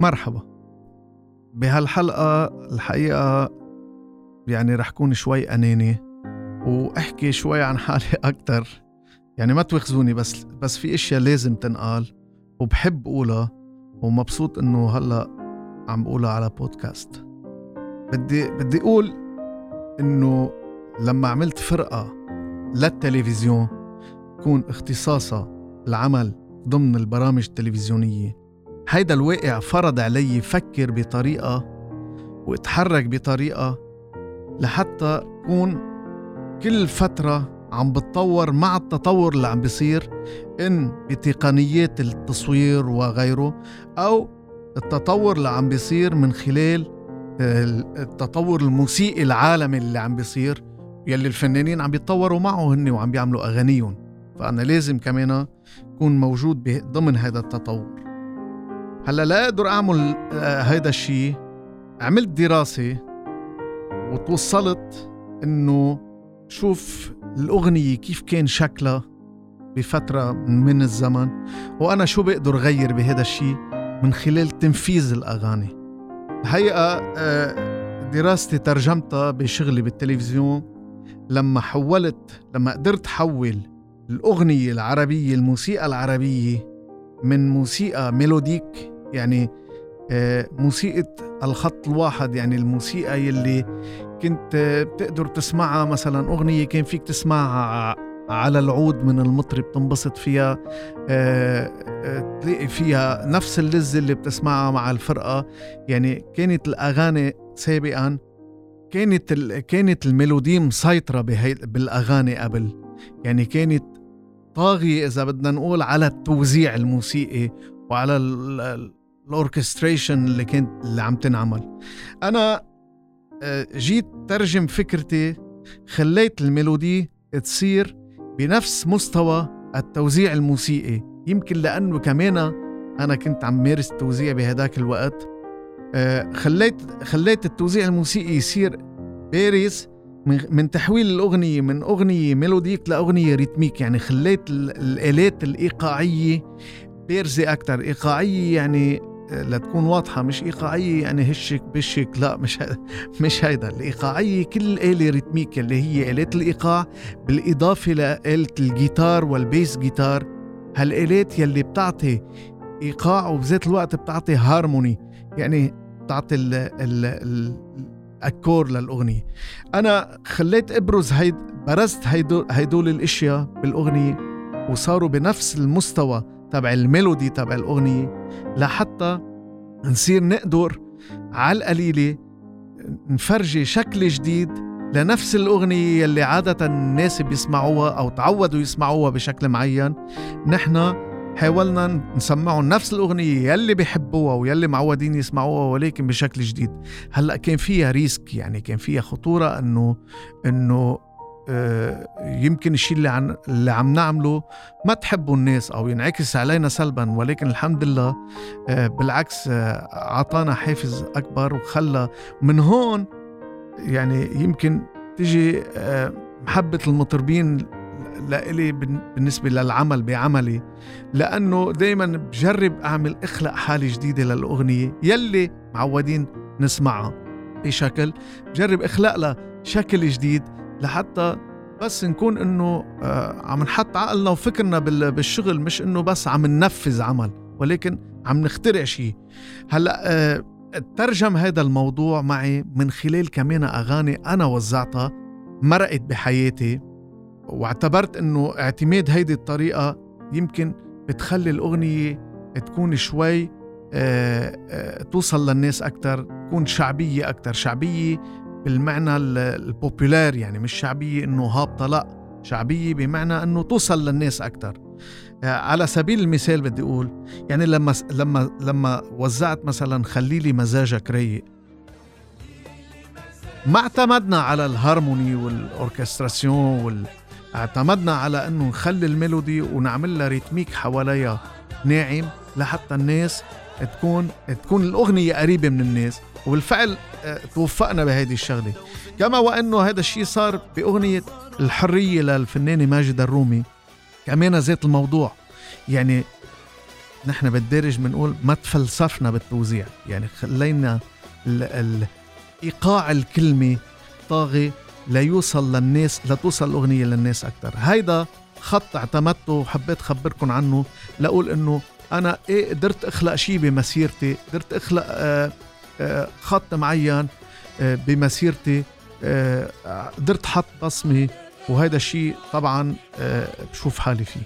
مرحبا. بهالحلقة الحقيقة يعني رح كون شوي أناني وأحكي شوي عن حالي أكتر. يعني ما تواخذوني بس بس في أشياء لازم تنقال وبحب قولها ومبسوط إنه هلأ عم بقولها على بودكاست. بدي بدي أقول إنه لما عملت فرقة للتلفزيون يكون اختصاصها العمل ضمن البرامج التلفزيونية هيدا الواقع فرض علي فكر بطريقة واتحرك بطريقة لحتى كون كل فترة عم بتطور مع التطور اللي عم بيصير إن بتقنيات التصوير وغيره أو التطور اللي عم بيصير من خلال التطور الموسيقي العالمي اللي عم بيصير يلي الفنانين عم بيتطوروا معه هن وعم بيعملوا أغانيهم. فأنا لازم كمان كون موجود ضمن هذا التطور. هلا لا أقدر أعمل آه، الشيء عملت دراسة وتوصلت إنه شوف الأغنية كيف كان شكلها بفترة من الزمن وأنا شو بقدر غير بهذا الشيء من خلال تنفيذ الأغاني. الحقيقة آه، دراستي ترجمتها بشغلي بالتلفزيون. لما حولت لما قدرت حول الأغنية العربية الموسيقى العربية من موسيقى ميلوديك يعني آه، موسيقى الخط الواحد يعني الموسيقى يلي كنت بتقدر تسمعها مثلا أغنية كان فيك تسمعها على العود من المطرب تنبسط فيها آه، آه، تلاقي فيها نفس اللذة اللي بتسمعها مع الفرقة. يعني كانت الأغاني سابقا كانت كانت ال melody مسيطرة بالأغاني قبل. يعني كانت طاغية إذا بدنا نقول على التوزيع الموسيقي وعلى ال orchestration اللي كانت اللي عم تنعمل. أنا آه، جيت ترجم فكرتي خليت ال melody تصير بنفس مستوى التوزيع الموسيقي. يمكن لأنه كمان أنا كنت عم مارس التوزيع بهداك الوقت. آه، خليت خليت التوزيع الموسيقي يصير بارز من تحويل الأغنية من أغنية mélodique لأغنية rythmique. يعني خليت الآلات الإيقاعية بارزة أكتر. إيقاعية يعني لتكون واضحة مش إيقاعية يعني هشك بشك لا مش مش هيدا. الإيقاعية كل آلة rythmique اللي هي آلات الإيقاع بالإضافة لآلة الجيتار وال bass guitar هالآلات يلي بتعطي إيقاع وبذات الوقت بتعطي هارموني يعني بتعطي ال ال ال accord للأغنية. أنا خليت أبرز هيد برزت هيدول الأشياء بالأغنية وصاروا بنفس المستوى. تبع ال melody تبع الأغنية لحتى نصير نقدر على القليلة نفرجي شكل جديد لنفس الأغنية اللي عادة الناس بيسمعوها أو تعودوا يسمعوها بشكل معين. نحن حاولنا نسمعهم نفس الأغنية يلي بيحبوها ويلي معودين يسمعوها ولكن بشكل جديد. هلأ كان فيها ريسك يعني كان فيها خطورة أنه أنه يمكن الشيء اللي عن اللي عم نعمله ما تحبه الناس أو ينعكس علينا سلبا ولكن الحمد لله آه، بالعكس آه، أعطانا حافز أكبر وخلى من هون يعني يمكن تجي محبة المطربين لإلي بالنسبة للعمل بعملي لأنه دايما بجرب أعمل أخلق حالة جديدة للأغنية يلي معودين نسمعها. بشكل بجرب أخلق لها شكل جديد لحتى بس نكون إنه آه، عم نحط عقلنا وفكرنا بالشغل مش إنه بس عم ننفذ عمل ولكن عم نخترع شيء. هلأ آه، ترجم هذا الموضوع معي من خلال كمان أغاني أنا وزعتها مرقت بحياتي واعتبرت إنه اعتماد هيدي الطريقة يمكن بتخلي الأغنية تكون شوي آه، توصل للناس أكتر تكون شعبية أكتر. شعبية بالمعنى البوبولار يعني مش شعبية إنه هابطة لا. شعبية بمعنى إنه توصل للناس أكثر آه، على سبيل المثال بدي أقول يعني لما لما لما وزعت مثلا خلي لي مزاجك رايق ما اعتمدنا على ال harmony وال orchestration وال... اعتمدنا على إنه نخلي ال melody ونعمل لها rythmique حواليها ناعم لحتى الناس تكون تكون الأغنية قريبة من الناس وبالفعل آه، توفقنا بهيدي الشغلة. كما وإنه هذا الشيء صار بأغنية الحرية للفنانة ماجد الرومي كمان ذات الموضوع. يعني نحن بالدارج بنقول ما تفلسفنا بالتوزيع. يعني خلينا ال ال إيقاع الكلمة طاغي ليوصل للناس لتوصل الأغنية للناس أكثر هيدا خط اعتمدته وحبيت خبركم عنه. لأقول إنه أنا إيه قدرت أخلق شيء بمسيرتي قدرت أخلق آه آه خط معين آه بمسيرتي قدرت حط بصمه وهذا الشيء طبعا بشوف حالي فيه.